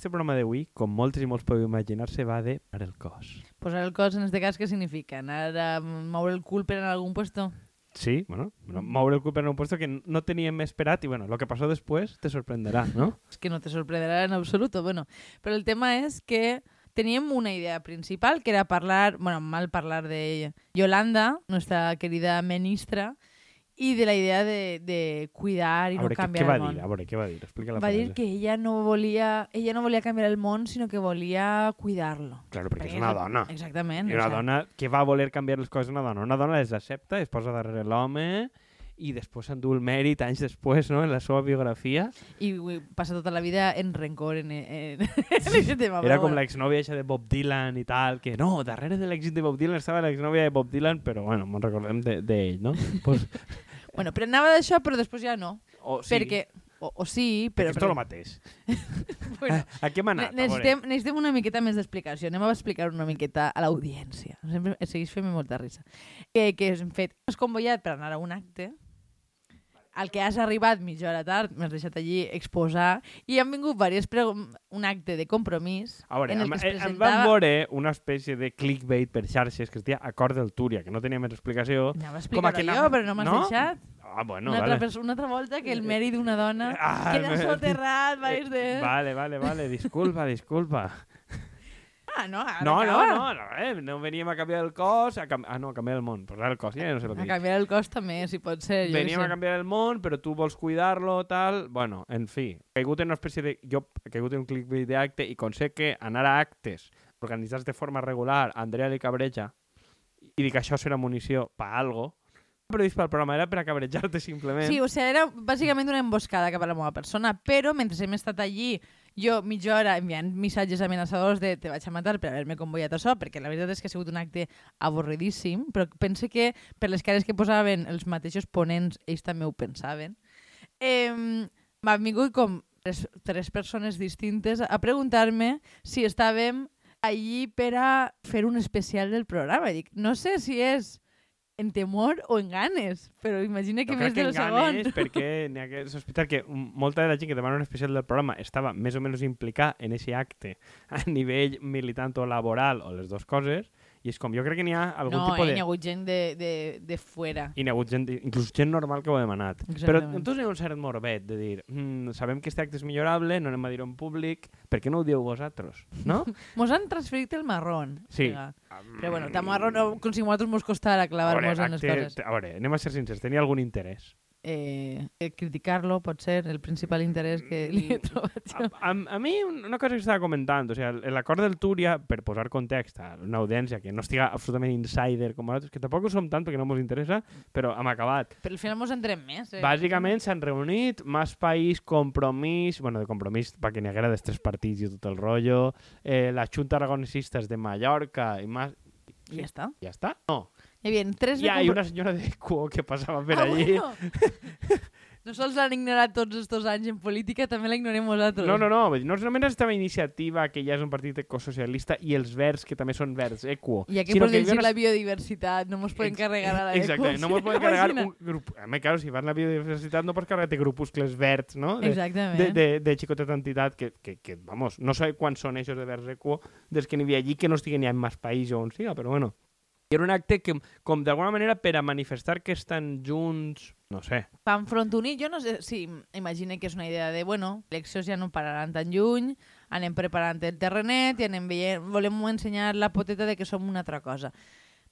Este programa d'avui, com moltes i molts podeu imaginar-se, va de per el cos. Posar el cos, en este cas, què significa? Anar a moure el cul per en algun puesto? Sí, bueno, bueno moure el cul per un puesto que no teníem esperat i bueno, lo que passó després te sorprenderà, no? És que no te sorprenderà en absolut, bueno. Però el tema és que teníem una idea principal, que era parlar, bueno, mal parlar de Yolanda, nuestra querida ministra, i de la idea de, de cuidar i a veure, no canviar què, què va el món. dir? A veure, què va dir? Explica la Va frase. dir que ella no volia ella no volia canviar el món, sinó que volia cuidar-lo. Claro, perquè és Perquè una és- dona. Exactament. I una sea, dona que va voler canviar les coses una dona. Una dona les accepta, es posa darrere l'home i després s'endú el mèrit anys després, no?, en la seva biografia. I passa tota la vida en rencor en, en, en aquest tema. Era com bueno. l'exnòvia de Bob Dylan i tal, que no, darrere de l'èxit de Bob Dylan estava l'exnòvia de Bob Dylan, però bueno, me'n recordem d'ell, de, d'ell, no? pues, Bueno, però anava d'això, però després ja no. o, sí, Perquè... O, o sí, però... però... és tot el mateix. bueno, A, a què hem anat? Necessitem, necessitem una miqueta més d'explicació. Anem a explicar una miqueta a l'audiència. Sempre segueix fent molta risa. Que, que hem fet... Has convoyat per anar a un acte al que has arribat mitja hora tard, m'has deixat allí exposar, i han vingut diverses un acte de compromís A veure, en el que es em van presentava... veure una espècie de clickbait per xarxes que es deia Acord del Túria, que no tenia més explicació. Anava a explicar-ho que jo, anava- però no m'has no? deixat. Ah, bueno, una, vale. altra, una altra volta que el mèrit d'una dona Ah, queda soterrat, vais de... Vale, vale, vale, disculpa, disculpa. Ah, no, ara No, no, no, no, eh, no veníem a canviar el cos, a cam... ah, no, a canviar el món, posar el cos, ja no sé que A canviar el cos també, si pot ser. Jo Veníem què a canviar el món, però tu vols cuidar-lo, tal... Bueno, en fi, he caigut en una espècie de... Jo he caigut en un clickbait d'acte i com sé que anar a actes organitzats de forma regular, Andrea li cabreja, i dic això serà munició pa algo, dius pel programa era per a cabrejar-te simplement. Sí, o sigui, era bàsicament una emboscada cap a la meva persona, però mentre hem estat allí, jo mitja hora enviant missatges amenaçadors de te vaig a matar per haver-me convoiat això, perquè la veritat és que ha sigut un acte avorridíssim, però pense que per les cares que posaven els mateixos ponents, ells també ho pensaven. Eh, M'han vingut com tres, tres persones distintes a preguntar-me si estàvem allí per a fer un especial del programa. I dic, no sé si és en temor o en ganes, però imagina que Jo més que del segon. ganes, perquè n'hi ha que sospitar que molta de la gent que demana un especial del programa estava més o menys implicada en aquest acte a nivell militant o laboral o les dues coses, i és com, jo crec que n'hi ha algun no, tipus eh, de... hi ha hagut gent de, de, de fuera. I n'hi ha hagut gent, inclús gent normal que ho ha demanat. Però Exactament. entonces hi ha un cert morbet de dir, mm, sabem que aquest acte és millorable, no anem a dir-ho en públic, per què no ho dieu vosaltres? No? Mos han transferit el marrón. Sí. Siga. Però bueno, tan marrón no, com si nosaltres mos costara clavar-nos en les coses. a veure, anem a ser sincers, tenia algun interès. Eh, eh, criticar-lo pot ser el principal interès que li he trobat A, jo. a, a mi, un- una cosa que estava comentant, o sigui, el- l'acord del Túria, per posar context a una audiència que no estiga absolutament insider com nosaltres, que tampoc ho som tant perquè no ens interessa, però hem acabat. Però al final mos entrem més. Eh? Bàsicament s'han reunit Mas País, Compromís, bueno, de Compromís perquè n'hi haguera dels tres partits i tot el rotllo, eh, la Junta Aragonesistes de Mallorca i Mas... I ja està. Ja està? No. Hi havia tres de ha compro- una senyora de Cuo que passava per ah, allí. Bueno. No sols l'han ignorat tots estos anys en política, també la ignorem nosaltres. No, no, no, vull dir, no només estava Iniciativa, que ja és un partit ecosocialista, i els verds, que també són verds, equo. I aquí per llegir la biodiversitat no mos poden Ex- carregar a la Exacte, no mos poden ¿Se carregar un grup... Home, claro, si vas a la biodiversitat no pots carregar-te grupuscles verds, no? De, Exactament. de, de, de xicoteta entitat que, que, que, vamos, no sé quants són eixos de verds equo dels que n'hi havia allí que no estiguen ni en més país o on siga, però bueno. I era un acte que, com d'alguna manera, per a manifestar que estan junts, no sé, Pan front unit, jo no sé si imagine que és una idea de, bueno, eleccions ja no pararan tan lluny, anem preparant el terrenet i anem veient, volem ensenyar la poteta de que som una altra cosa.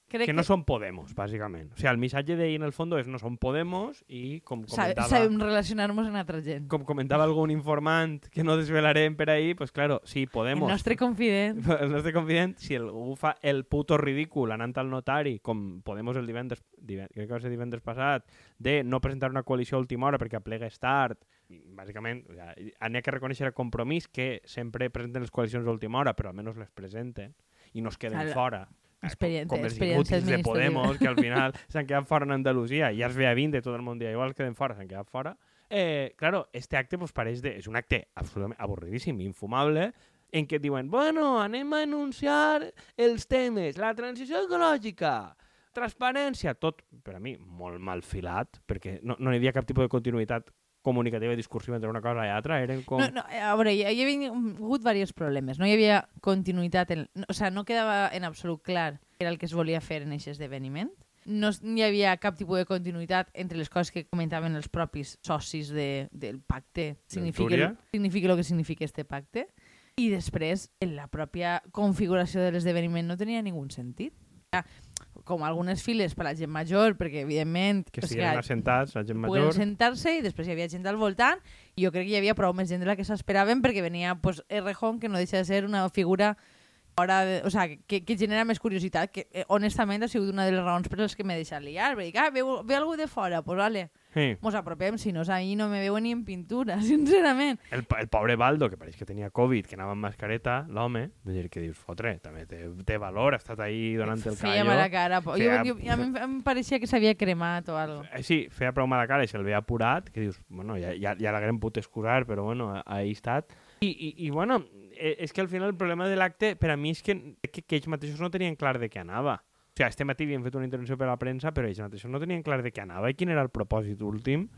Crec que no són Podemos, bàsicament. O sigui, el missatge d'ell en el fons és no són Podemos i com comentava... sabem relacionar-nos amb altra gent. com comentava algun informant que no desvelarem per ahir, pues claro, sí, Podemos. El nostre confident. el nostre confident, si algú fa el puto ridícul anant al notari, com Podemos el divendres, divendres crec que va ser divendres passat, de no presentar una coalició a última hora perquè aplegues tard, i, bàsicament, o sigui, n'hi ha que reconèixer el compromís que sempre presenten les coalicions a última hora, però almenys les presenten i no es queden Clar, fora. Experien- com, com els experiència inútils de. Podemos, que al final s'han quedat fora en Andalusia, i ja es ve a 20 tot el món dia igual, queden fora, s'han quedat fora. Eh, claro, este acte pues, pareix de, és un acte absolutament avorridíssim, infumable, en què diuen, bueno, anem a anunciar els temes, la transició ecològica, transparència, tot, per a mi, molt mal filat, perquè no, no hi havia cap tipus de continuïtat comunicativa i discursiva entre una cosa i altra, eren com... No, no, a veure, hi, hi havia hagut diversos problemes. No hi havia continuïtat, en, o sigui, no quedava en absolut clar què era el que es volia fer en aquest esdeveniment. No hi havia cap tipus de continuïtat entre les coses que comentaven els propis socis de, del pacte. Significa, significa el que significa este pacte. I després, en la pròpia configuració de l'esdeveniment no tenia ningú sentit. Ha Com algunes files per a la gent major, perquè evidentment... que o sigui, estigueren assentats, la gent major... sentar-se i després hi havia gent al voltant i jo crec que hi havia prou més gent de la que s'esperaven perquè venia pues, Errejón, que no deixa de ser una figura fora de, o sea, que, que genera més curiositat, que eh, honestament ha sigut una de les raons per les que m'he deixat liar. Perquè, dic, ah, ve, ve algú de fora, pues vale, Sí. mos apropem, si no, ahir no me veuen ni en pintura, sincerament. El, el pobre Baldo, que pareix que tenia Covid, que anava amb mascareta, l'home, vull dir, que dius, fotre, també té, té valor, ha estat ahí donant el Feia callo. mala cara. po- Jo, Feia- jo, a mi em- pareixia que s'havia cremat o algo. Eh, sí, feia prou mala cara i se'l veia apurat, que dius, bueno, ja, ja, ja l'haguem pogut excusar, però bueno, ahí estat. I, i, i bueno, eh, és que al final el problema de l'acte per a mi és que, que, que ells mateixos no tenien clar de què anava. O sigui, este matí havien fet una intervenció per a la premsa, però ells mateixos no tenien clar de què anava i quin era el propòsit últim.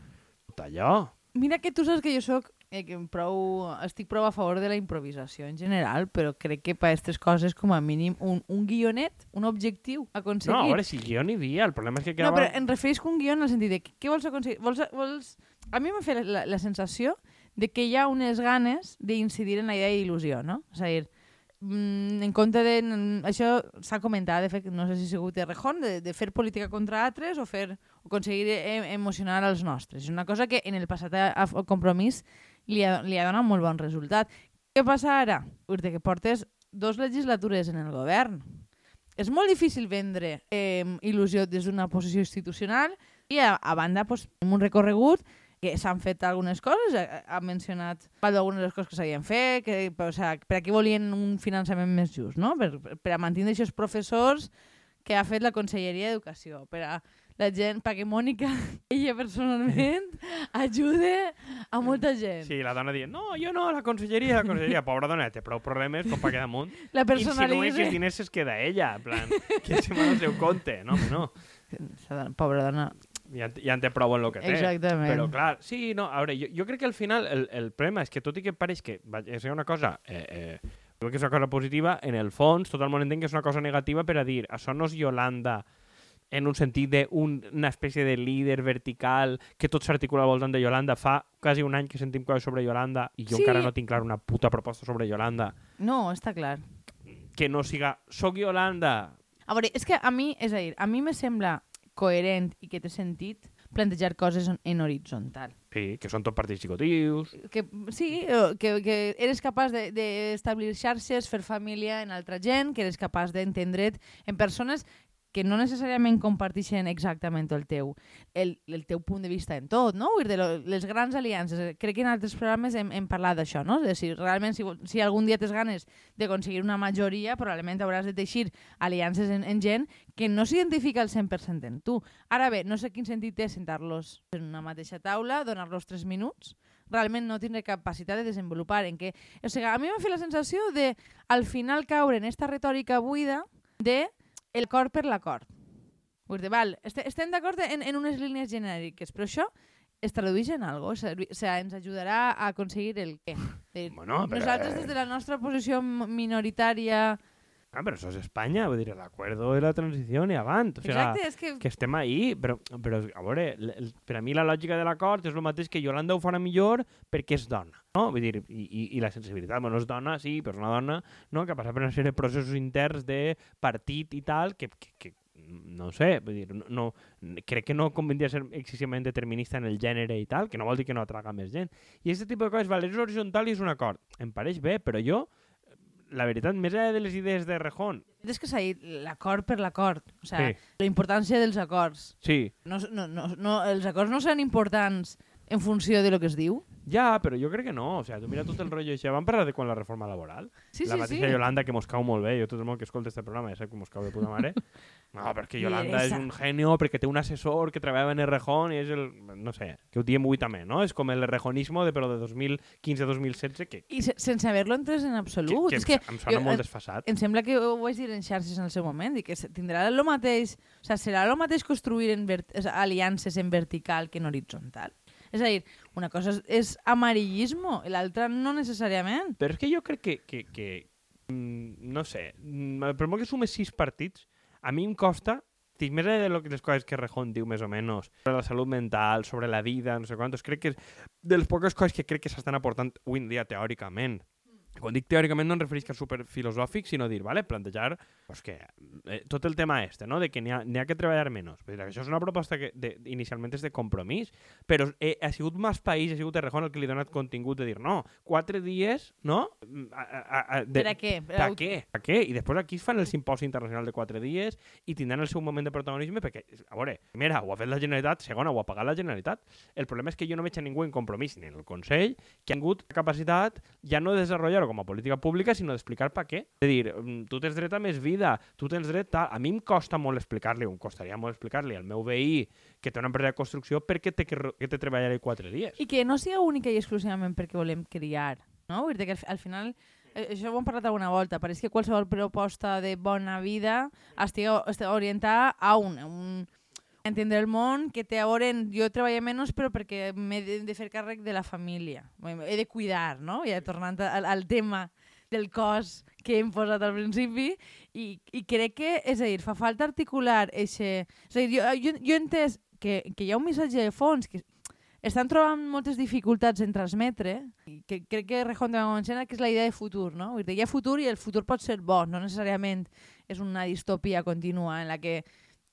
Tot allò. Mira que tu saps que jo soc eh, que prou, estic prou a favor de la improvisació en general, però crec que per aquestes coses com a mínim un, un guionet, un objectiu a aconseguir. No, a veure, si guió n'hi havia, el problema és que no, quedava... però em refereixo a un guió en el sentit de que, què vols aconseguir? Vols, vols... A mi m'ha fet la, la sensació de que hi ha unes ganes d'incidir en la idea d'il·lusió, no? És a dir, mm, en compte de... Això s'ha comentat, de fet, no sé si ha sigut de Rejón, de, de fer política contra altres o fer o aconseguir eh, emocionar als nostres. És una cosa que en el passat a, a compromís li ha, li ha donat molt bon resultat. Què passa ara? Ui, que portes dos legislatures en el govern. És molt difícil vendre eh, il·lusió des d'una posició institucional i a, a banda pues, un recorregut que s'han fet algunes coses, ha, ha mencionat algunes de les coses que s'havien fet, que, o sea, per a què volien un finançament més just, no? per, per a mantenir aquests professors que ha fet la Conselleria d'Educació, per a la gent, perquè Mònica, ella personalment, ajude a molta gent. Sí, la dona dient, no, jo no, la conselleria, la conselleria. Pobra dona, té prou problemes com per quedar amunt. La Insinua que els personalitza. diners es queda ella, en plan, que se me el seu compte. No, home, no. Pobra dona. Ja, ja en té prou en el que té. Exactament. Però clar, sí, no, a veure, jo, jo crec que al final el, el problema és que tot i que pareix que va és una cosa... Eh, eh, crec que és una cosa positiva, en el fons tot el món entén que és una cosa negativa per a dir això no és Yolanda en un sentit d'una espècie de líder vertical que tot s'articula al voltant de Yolanda. Fa quasi un any que sentim coses sobre Yolanda i jo Sí. encara no tinc clar una puta proposta sobre Yolanda No, està clar. que no siga soc Yolanda. A veure, és que a mi, és a dir, a mi me sembla coherent i que té sentit plantejar coses en, horitzontal. Sí, que són tot partits xicotius. Que, sí, eh, que, que eres capaç d'establir de, d'establir xarxes, fer família en altra gent, que eres capaç d'entendre't en persones que no necessàriament comparteixen exactament el teu, el, el teu punt de vista en tot, no? Vull dir, les grans aliances. Crec que en altres programes hem, hem parlat d'això, no? De si realment, si, si algun dia tens ganes d'aconseguir una majoria, probablement hauràs de teixir aliances en, en gent que no s'identifica al 100% en tu. Ara bé, no sé quin sentit té sentar-los en una mateixa taula, donar-los tres minuts, realment no tindré capacitat de desenvolupar en què... O sigui, a mi m'ha fet la sensació de, al final, caure en esta retòrica buida de el cor per l'acord. Vull dir, val, este- estem d'acord en, en unes línies genèriques, però això es tradueix en algo, o sigui, ens ajudarà a aconseguir el què. Bueno, però, nosaltres, des de la nostra posició minoritària... Ah, però això és Espanya, vull dir, l'acuerdo de la transició i avant. O sigui, Exacte, és que... que estem ahí, però, però a veure, per a mi la lògica de l'acord és el mateix que Yolanda ho farà millor perquè és dona, no? Vull dir, i, i, i la sensibilitat, bueno, és dona, sí, però és una dona no? que passa per una sèrie de processos interns de partit i tal, que, que, que no sé, vull dir, no, no, crec que no convindria ser excessivament determinista en el gènere i tal, que no vol dir que no atraga més gent. I aquest tipus de coses, vale, és horitzontal i és un acord. Em pareix bé, però jo, la veritat, més enllà de les idees de Rejón, És que s'ha dit l'acord per l'acord. O sigui, Sí. la importància dels acords. sí, No, no, no, no, els acords no seran importants en funció de lo que es diu. Ja, però jo crec que no. O sigui, tu mira tot el rotllo això. Vam parlar de quan la reforma laboral. Sí, la sí, mateixa sí. Yolanda, que mos cau molt bé. Jo tot el món que escolta este programa ja sé que mos cau de puta mare. No, perquè Yolanda és un genio, perquè té un assessor que treballa en Errejón i és el... No sé, que ho diem avui també, no? És com el errejonismo de, però de 2015-2016 que, I se, sense haver-lo entès en que, absolut. que, és que em sona jo- molt desfasat. em sembla que ho vaig dir en xarxes en el seu moment, i que tindrà el mateix, o sigui, serà el mateix construir en vert, aliances en vertical que en horitzontal. És a dir, una cosa és, és amarillismo i l'altra no necessàriament. Però és que jo crec que, que, que mm, no sé, mm, per molt que sumes sis partits, a mi em costa estic més de les coses que Rejón diu més o menys sobre la salut mental, sobre la vida, no sé quantos, crec que és de les poques coses que crec que s'estan aportant avui en dia teòricament. Quan dic teòricament no em refereix a superfilosòfic, sinó dir, vale, plantejar pues que, eh, tot el tema este, no? de que n'hi ha, ha que treballar menys. Dir, això és una proposta que de, inicialment és de compromís, però eh, ha sigut més país, ha sigut Errejón el que li ha donat contingut de dir, no, quatre dies, no? A, a, a, de, per a què? Per a, què? A què? I després aquí es fan el simposi internacional de quatre dies i tindran el seu moment de protagonisme perquè, a veure, primera, ho ha fet la Generalitat, segona, ho ha pagat la Generalitat. El problema és que jo no veig a ningú en compromís, ni en el Consell, que ha tingut capacitat ja no de desenvolupar com a política pública, sinó d'explicar per què. És a dir, mm, tu tens dret a més vida, tu tens dret a... A mi em costa molt explicar-li, em costaria molt explicar-li al meu veí que té una empresa de construcció perquè té que, que té treballaré quatre dies. I que no sigui única i exclusivament perquè volem criar, no? Vull dir que al, al final eh, això ho hem parlat alguna volta, pareix que qualsevol proposta de bona vida estigui orientada a un, un, entendre el món, que té a veure... Jo treballo menys, però perquè m'he de, fer càrrec de la família. He de cuidar, no? Ja tornant al, al tema del cos que hem posat al principi i, i crec que, és a dir, fa falta articular eixe... És a dir, jo, jo, jo he entès que, que hi ha un missatge de fons que estan trobant moltes dificultats en transmetre, que crec que Rejón de Mancena, que és la idea de futur, no? Vull dir, hi ha futur i el futur pot ser bo, no necessàriament és una distopia contínua en la que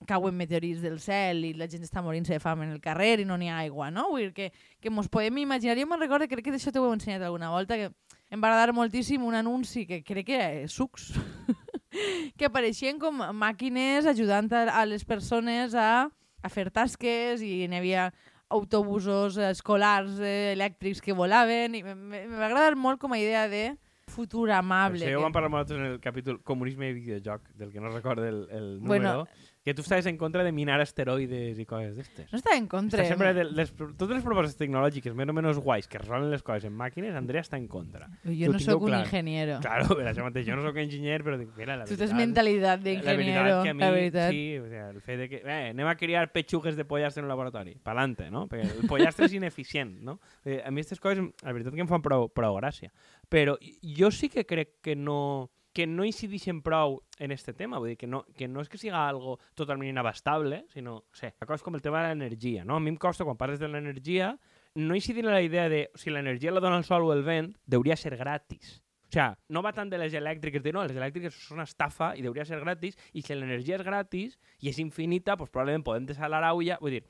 cauen meteorits del cel i la gent està morint-se de fam en el carrer i no n'hi ha aigua, no? Vull dir que, que mos podem imaginar. Jo me'n recordo, crec que d'això t'ho he ensenyat alguna volta, que em va agradar moltíssim un anunci que crec que era sucs, que apareixien com màquines ajudant a, a les persones a, a fer tasques i n'hi havia autobusos escolars eh, elèctrics que volaven i m'ha agradat molt com a idea de futur amable. Això ja ho vam parlar en el capítol Comunisme i videojoc, del que no recordo el, el número. Bueno, que tu estaves en contra de minar asteroides i coses d'estes. No estava en contra. Està sempre de les, totes les propostes tecnològiques més o menys guais que resolen les coses en màquines, Andrea està en contra. Jo no sóc un clar. ingeniero. Claro, per això mateix, jo no sóc enginyer, però dic, mira, la veritat... Tu tens mentalitat d'ingeniero, la, la veritat. Sí, o sea, el fet de que... Eh, anem a criar petxugues de pollastre en un laboratori. Palante, no? Perquè el pollastre és ineficient, no? Eh, a mi aquestes coses, la veritat que em fan prou, prou gràcia. Però jo sí que crec que no que no incideixen prou en este tema, vull dir que no, que no és que siga algo totalment inabastable, sinó, no sé, la cosa com el tema de l'energia, no? A mi em costa, quan parles de l'energia, no incidir en la idea de si l'energia la dona el sol o el vent, hauria ser gratis. O sea, no va tant de les elèctriques, de no, les elèctriques són una estafa i hauria ser gratis, i si l'energia és gratis i és infinita, pues, probablement podem deixar la raulla, vull dir,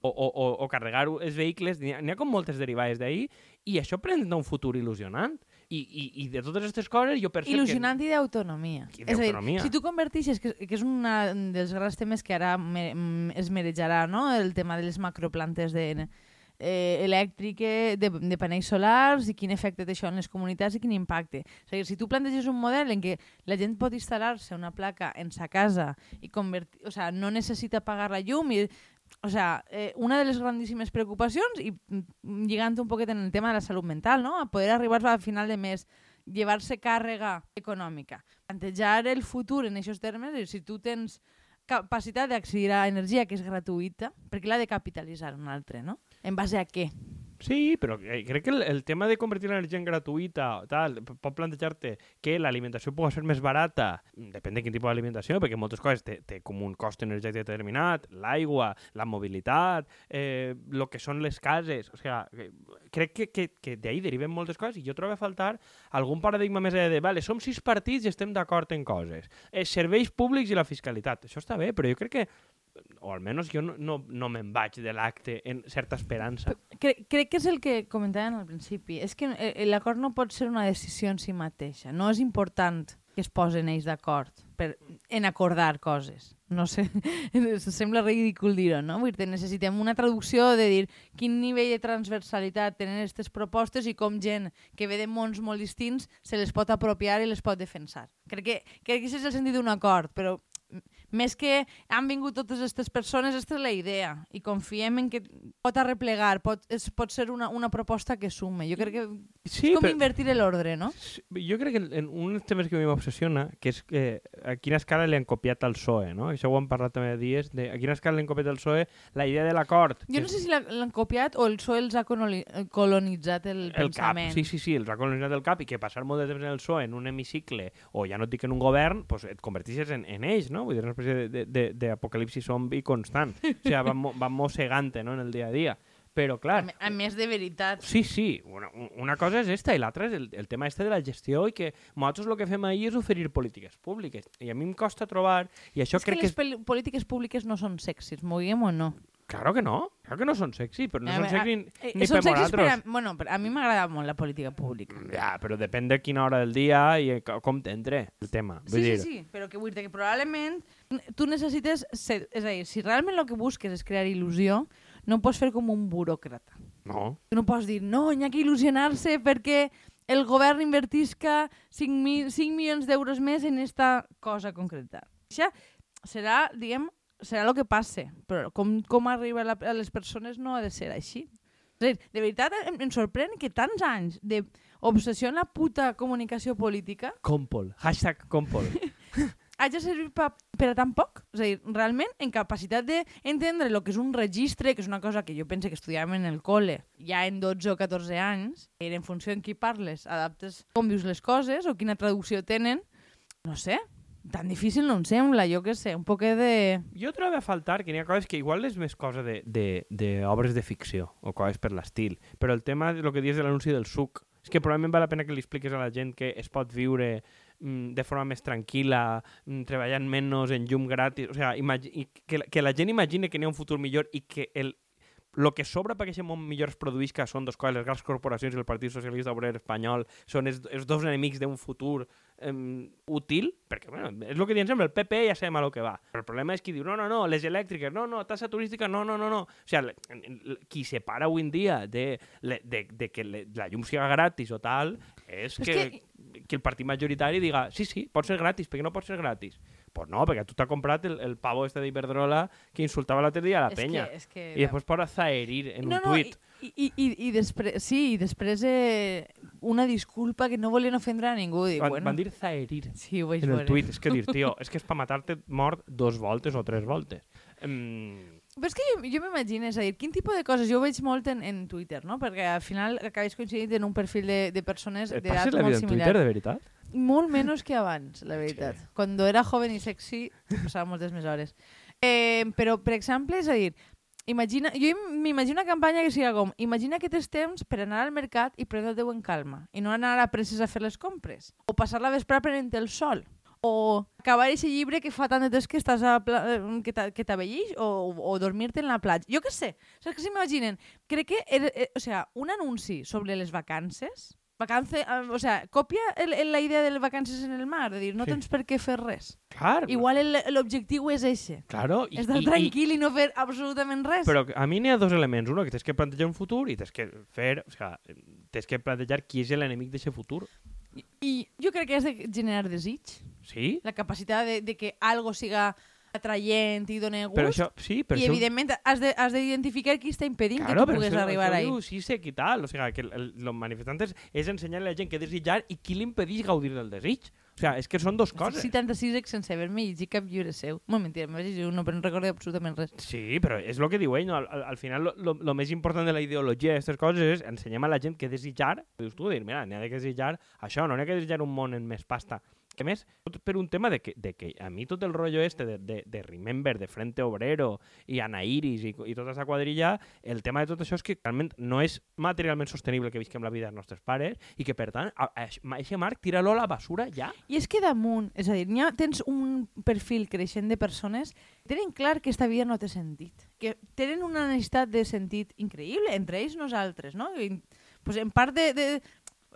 o, o, o, o carregar els vehicles, n'hi ha, ha com moltes derivades d'ahir, i això presenta un futur il·lusionant. I, i, i de totes aquestes coses jo percep Il·lusionant que... i d'autonomia. És a dir, si tu convertixes, que, que és un dels grans temes que ara me, es merejarà, no? el tema de les macroplantes de, eh, elèctriques, de, de panells solars i quin efecte té això en les comunitats i quin impacte. És a dir, si tu planteges un model en què la gent pot instal·lar-se una placa en sa casa i convertir, o sea, no necessita pagar la llum i o sea, eh, una de les grandíssimes preocupacions, i mm, lligant un poquet en el tema de la salut mental, no? a poder arribar al final de mes, llevar-se càrrega econòmica. Plantejar el futur en aquests termes, és si tu tens capacitat d'accedir a energia que és gratuïta, perquè l'ha de capitalitzar un altre, no? En base a què? Sí, però eh, crec que el, el tema de convertir l'energia en gratuïta, tal, pot plantejar-te que l'alimentació pugui ser més barata, depèn de quin tipus d'alimentació, perquè moltes coses té, té com un cost energètic determinat, l'aigua, la mobilitat, eh, el que són les cases, o sigui, crec que, que, que d'ahir deriven moltes coses i jo trobo a faltar algun paradigma més de, vale, som sis partits i estem d'acord en coses. Eh, serveis públics i la fiscalitat, això està bé, però jo crec que o almenys jo no, no, no me'n vaig de l'acte en certa esperança. Crec, crec que és el que comentàvem al principi. És que eh, l'acord no pot ser una decisió en si mateixa. No és important que es posen ells d'acord en acordar coses. No sé, sembla ridícul dir-ho, no? Vull dir, necessitem una traducció de dir quin nivell de transversalitat tenen aquestes propostes i com gent que ve de mons molt distints se les pot apropiar i les pot defensar. Crec que, crec que és el sentit d'un acord, però més que han vingut totes aquestes persones, aquesta és la idea. I confiem en que pot arreplegar, pot, és, pot ser una, una proposta que sume. Jo crec que Sí, és com però- invertir l'ordre, no? Jo crec que en- un dels temes que a mi m'obsessiona, que és que a quina escala li han copiat al PSOE, no? Això ho hem parlat també de dies, de a quina escala li han copiat al PSOE la idea de l'acord. Jo no sé si l'ha- l'han copiat o el PSOE els ha coloni- colonitzat el, el cap, pensament. sí, sí, sí, els ha colonitzat el cap i que passar molt de temps en el PSOE, en un hemicicle, o ja no et dic en un govern, pues et convertixes en, en ells, no? Vull dir, espècie de- de- de- d'apocalipsi zombi constant. O sigui, van, van mossegant no? en el dia a dia. Però, A, clar, a més de veritat. Sí, sí, una, una cosa és esta i l'altra és el, el tema este de la gestió i que nosaltres el que fem ahir és oferir polítiques públiques i a mi em costa trobar i això és que crec les que... És... pel- polítiques públiques no són sexis, m'ho diguem o no? Claro que no, claro que no són sexy, però no A són veure, sexy Eh, ni són per sexis per a, bueno, a mi m'agrada molt la política pública. Ja, però depèn de quina hora del dia i eh, co- com t'entre el tema. Vull Sí, sí, dir, sí, però que vull dir que probablement tu necessites ser, és a dir, si realment el que busques és crear il·lusió, no pots fer com un buròcrata. No, Tu no pots dir, no, hi ha que il·lusionar-se perquè el govern invertisca 5, mil, 5 milions d'euros més en esta cosa concreta. Això serà, diguem, serà el que passe, però com, com arriba la, a les persones no ha de ser així. És dir, de veritat em, em sorprèn que tants anys d'obsessió en la puta comunicació política Compol, hashtag Compol. hagi servit pa, per a tan poc. És a dir, realment, en capacitat d'entendre el que és un registre, que és una cosa que jo pense que estudiàvem en el col·le ja en 12 o 14 anys, en funció en qui parles, adaptes com dius les coses o quina traducció tenen, no sé, tan difícil no em sembla, jo què sé, un poc de... Jo trobo a faltar que n'hi ha coses que igual és més cosa de, de, de de ficció o coses per l'estil, però el tema de lo que dius de l'anunci del suc és que probablement val la pena que li expliques a la gent que es pot viure mm, de forma més tranquil·la, mm, treballant menys en llum gratis, o sigui, que, que la gent imagine que n'hi ha un futur millor i que el, lo que sobra perquè aquest món millor es produïsca són dos coses, les grans corporacions i el Partit Socialista Obrer Espanyol són els, els dos enemics d'un futur em, útil, perquè bueno, és el que diuen sempre, el PP ja sabem a lo que va. Però el problema és qui diu, no, no, no, les elèctriques, no, no, tassa turística, no, no, no, no. O sigui, qui separa avui en dia de, de, de que la llum siga gratis o tal, és, És que, que- que el partit majoritari diga, sí, sí, pot ser gratis, perquè no pot ser gratis? Pues no, perquè tu t'has comprat el, el pavo este d'Iberdrola que insultava l'altre dia a la és penya. Que, és que... I després posa zaherir en no, un no, tuit. I, i, i, i després, sí, i després eh, una disculpa que no volien ofendre a ningú. Dic, Van, bueno, van dir zaherir sí, ho vaig en el veure. tuit. És que dir, tio, és que és per matar-te mort dos voltes o tres voltes. Mm, Però és que jo, jo m'imagino, és a dir, quin tipus de coses... Jo ho veig molt en, en Twitter, no? Perquè al final acabes coincidint en un perfil de, de persones et d'edat passes la molt vida en similar. Twitter, de veritat? Molt menys que abans, la veritat. Sí. Cuando era joven i sexy, passava moltes més hores. Eh, però, per exemple, és a dir, imagina, jo im- m'imagino una campanya que siga com imagina que tens temps per anar al mercat i prendre-t'ho en calma i no anar a presses a fer les compres o passar la vesprada prenent el sol o acabar aquest llibre que fa tant de temps que estàs a pla que que t'avellix o, o dormir-te en la platja. Jo què sé, saps que s'imaginen? Crec que, era, eh, o sea, un anunci sobre les vacances Vacance, eh, o sea, copia el, el, la idea de vacances en el mar, de dir, no Sí. tens per què fer res. Clar, Igual el- l'objectiu és eixe. claro. I, Estar i, i, tranquil i no fer absolutament res. però a mi n'hi ha dos elements. Uno, que tens que plantejar un futur i tens que fer... O sea, tens que plantejar qui és l'enemic d'aquest futur. I jo crec que has de generar desig, Sí? la capacitat de, de que algo siga atraient i doni gust. Però això, sí, però I això... evidentment has de- has d'identificar qui està impedint Claro, que tu puguis això, arribar ahí. diu Sisek i tal. O sigui, que els manifestants és ensenyar a la gent que desitjar i qui li impedeix gaudir del desig. O sigui, és que són dos coses. Estic 76 ex sense haver-me llegit cap llibre seu. Molt mentida, m'he llegit uno, però no recordo absolutament res. Sí, però és el que diu ell, no? Al, al, al final, el més important de la ideologia d'aquestes coses és ensenyem a la gent que desitjar, dius tu, dir, mira, n'hi ha que desitjar això, no n'hi ha que desitjar un món en més pasta. Que més, tot per un tema de que, de que a mi tot el rotllo este de, de, de Remember, de Frente Obrero i Ana Iris i, i tota aquesta quadrilla, el tema de tot això és que realment no és materialment sostenible que visquem la vida dels nostres pares i que, per tant, a, a, a eixe marc, tira-lo a la basura ja. I és que damunt, és a dir, ha, tens un perfil creixent de persones que tenen clar que esta vida no té sentit, que tenen una necessitat de sentit increïble, entre ells nosaltres, no? I, pues en part de... de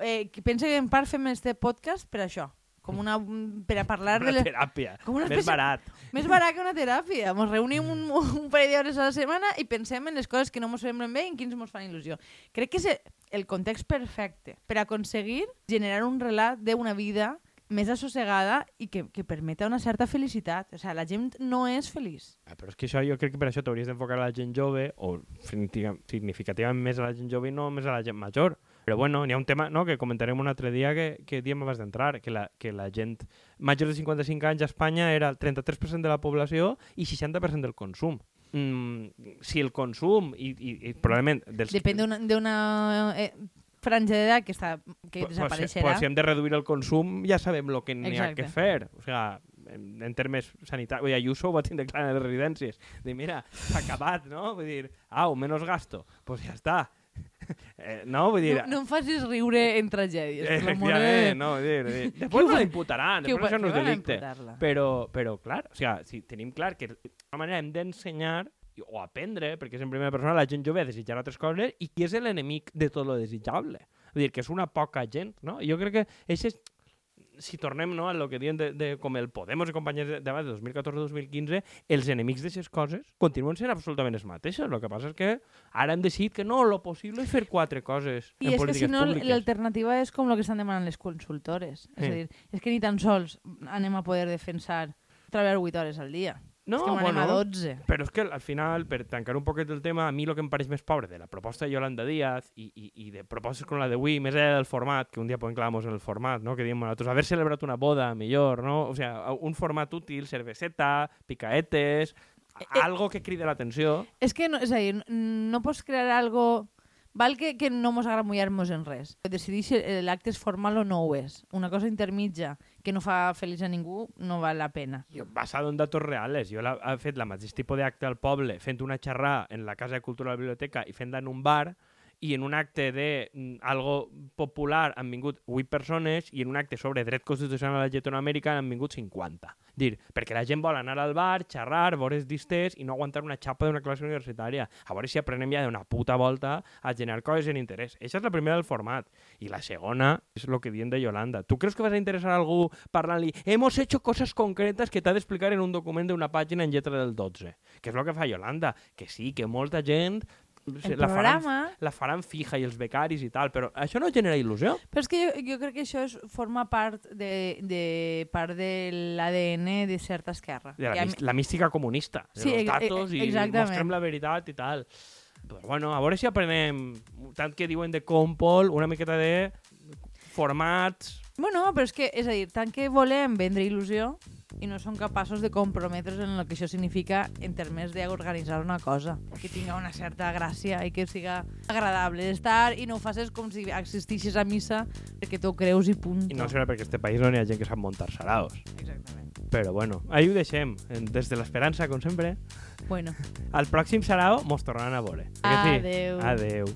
eh, pensa que en part fem este podcast per això, com una, per a parlar de Una les, teràpia. Com una Més espècie- barat. més barat que una teràpia. Ens reunim un, un parell d'hores a la setmana i pensem en les coses que no ens semblen bé i en quins ens fan il·lusió. Crec que és el context perfecte per aconseguir generar un relat d'una vida més assossegada i que, que permeta una certa felicitat. O sigui, la gent no és feliç. Ah, però és que això jo crec que per això t'hauries d'enfocar a la gent jove o significa- significativament més a la gent jove i no més a la gent major. Però bueno, n'hi ha un tema no, que comentarem un altre dia que, que diem abans d'entrar, que, la, que la gent major de 55 anys a Espanya era el 33% de la població i 60% del consum. Mm, si el consum i, i, i probablement dels, Depèn d'una eh, franja d'edat que, està, que Pues- desapareixerà. Pues, si hem de reduir el consum, ja sabem el que n'hi ha que fer. O sigui, en, en termes sanitaris... Vull dir, Ayuso ho va tindre clar en les residències. Dir, mira, s'ha acabat, no? Vull dir, au, menos gasto. Pues ja està. Eh, no? Vull dir... No, no em facis riure en tragèdies. de- Efectivament, no, vull dir, vull dir, després no l'imputaran, ho després va- això no és delicte. Però, però, clar, o sigui, si tenim clar que d'alguna manera hem d'ensenyar o aprendre, perquè és en primera persona, la gent jove a desitjar altres coses i qui és l'enemic de tot lo desitjable. Vull dir, que és una poca gent, no? Jo crec que això és, si tornem no, a lo que diuen de, de, com el Podemos i companyies de, de, de 2014-2015, els enemics d'aquestes coses continuen sent absolutament els mateixos. El que passa és que ara hem decidit que no, lo possible és fer quatre coses I en és que si no, l'alternativa és com el que estan demanant les consultores. És Sí. a dir, és que ni tan sols anem a poder defensar treballar 8 hores al dia. No, és que anem bueno, a 12. Però és que al final, per tancar un poquet el tema, a mi el que em pareix més pobre de la proposta de Yolanda Díaz i, i, i de propostes com la d'avui, més enllà del format, que un dia podem clavamos en el format, no? que diem nosaltres, haver celebrat una boda millor, no? O sea, un format útil, cerveseta, picaetes, eh. algo que cride l'atenció. És que, no, és a dir, no pots crear algo... Val que, que no mos agrada mullar-nos en res. Decidir si l'acte és formal o no ho és. Una cosa intermitja que no fa feliç a ningú no val la pena. Jo, basado en datos reales. Jo he fet la mateix tipus d'acte al poble fent una xerrà en la Casa de Cultura de la Biblioteca i fent-la en un bar i en un acte de mm, algo popular han vingut 8 persones i en un acte sobre dret constitucional a la Llatinoamèrica han vingut 50. Dir, perquè la gent vol anar al bar, xerrar, veure distés i no aguantar una xapa d'una classe universitària. A veure si aprenem ja d'una puta volta a generar coses en interès. Això és la primera del format. I la segona és el que diuen de Yolanda. Tu creus que vas a interessar a algú parlant-li hemos hecho cosas concretas que t'ha d'explicar en un document d'una pàgina en lletra del 12? Que és el que fa Yolanda. Que sí, que molta gent El la faran, programa... la faran fija i els becaris i tal, però això no genera il·lusió. Però és que jo, jo crec que això és, forma part de, de, part de l'ADN de certa esquerra. De la, I mi- la mística comunista. De Sí, los ex- datos i mostrem la veritat i tal. Però bueno, a veure si aprenem tant que diuen de Compol, una miqueta de formats... Bueno, però és que, és a dir, tant que volem vendre il·lusió i no som capaços de comprometre's en el que això significa en termes d'organitzar una cosa, que tinga una certa gràcia i que siga agradable d'estar i no ho facis com si existissis a missa perquè t'ho creus i punt. I no serà perquè este país no hi ha gent que sap muntar saraos. Exactament. Però bueno, ahí ho deixem. Des de l'esperança, com sempre. Bueno, Al pròxim sarao mos tornaran a veure. Que sí? Adeu. Adeu.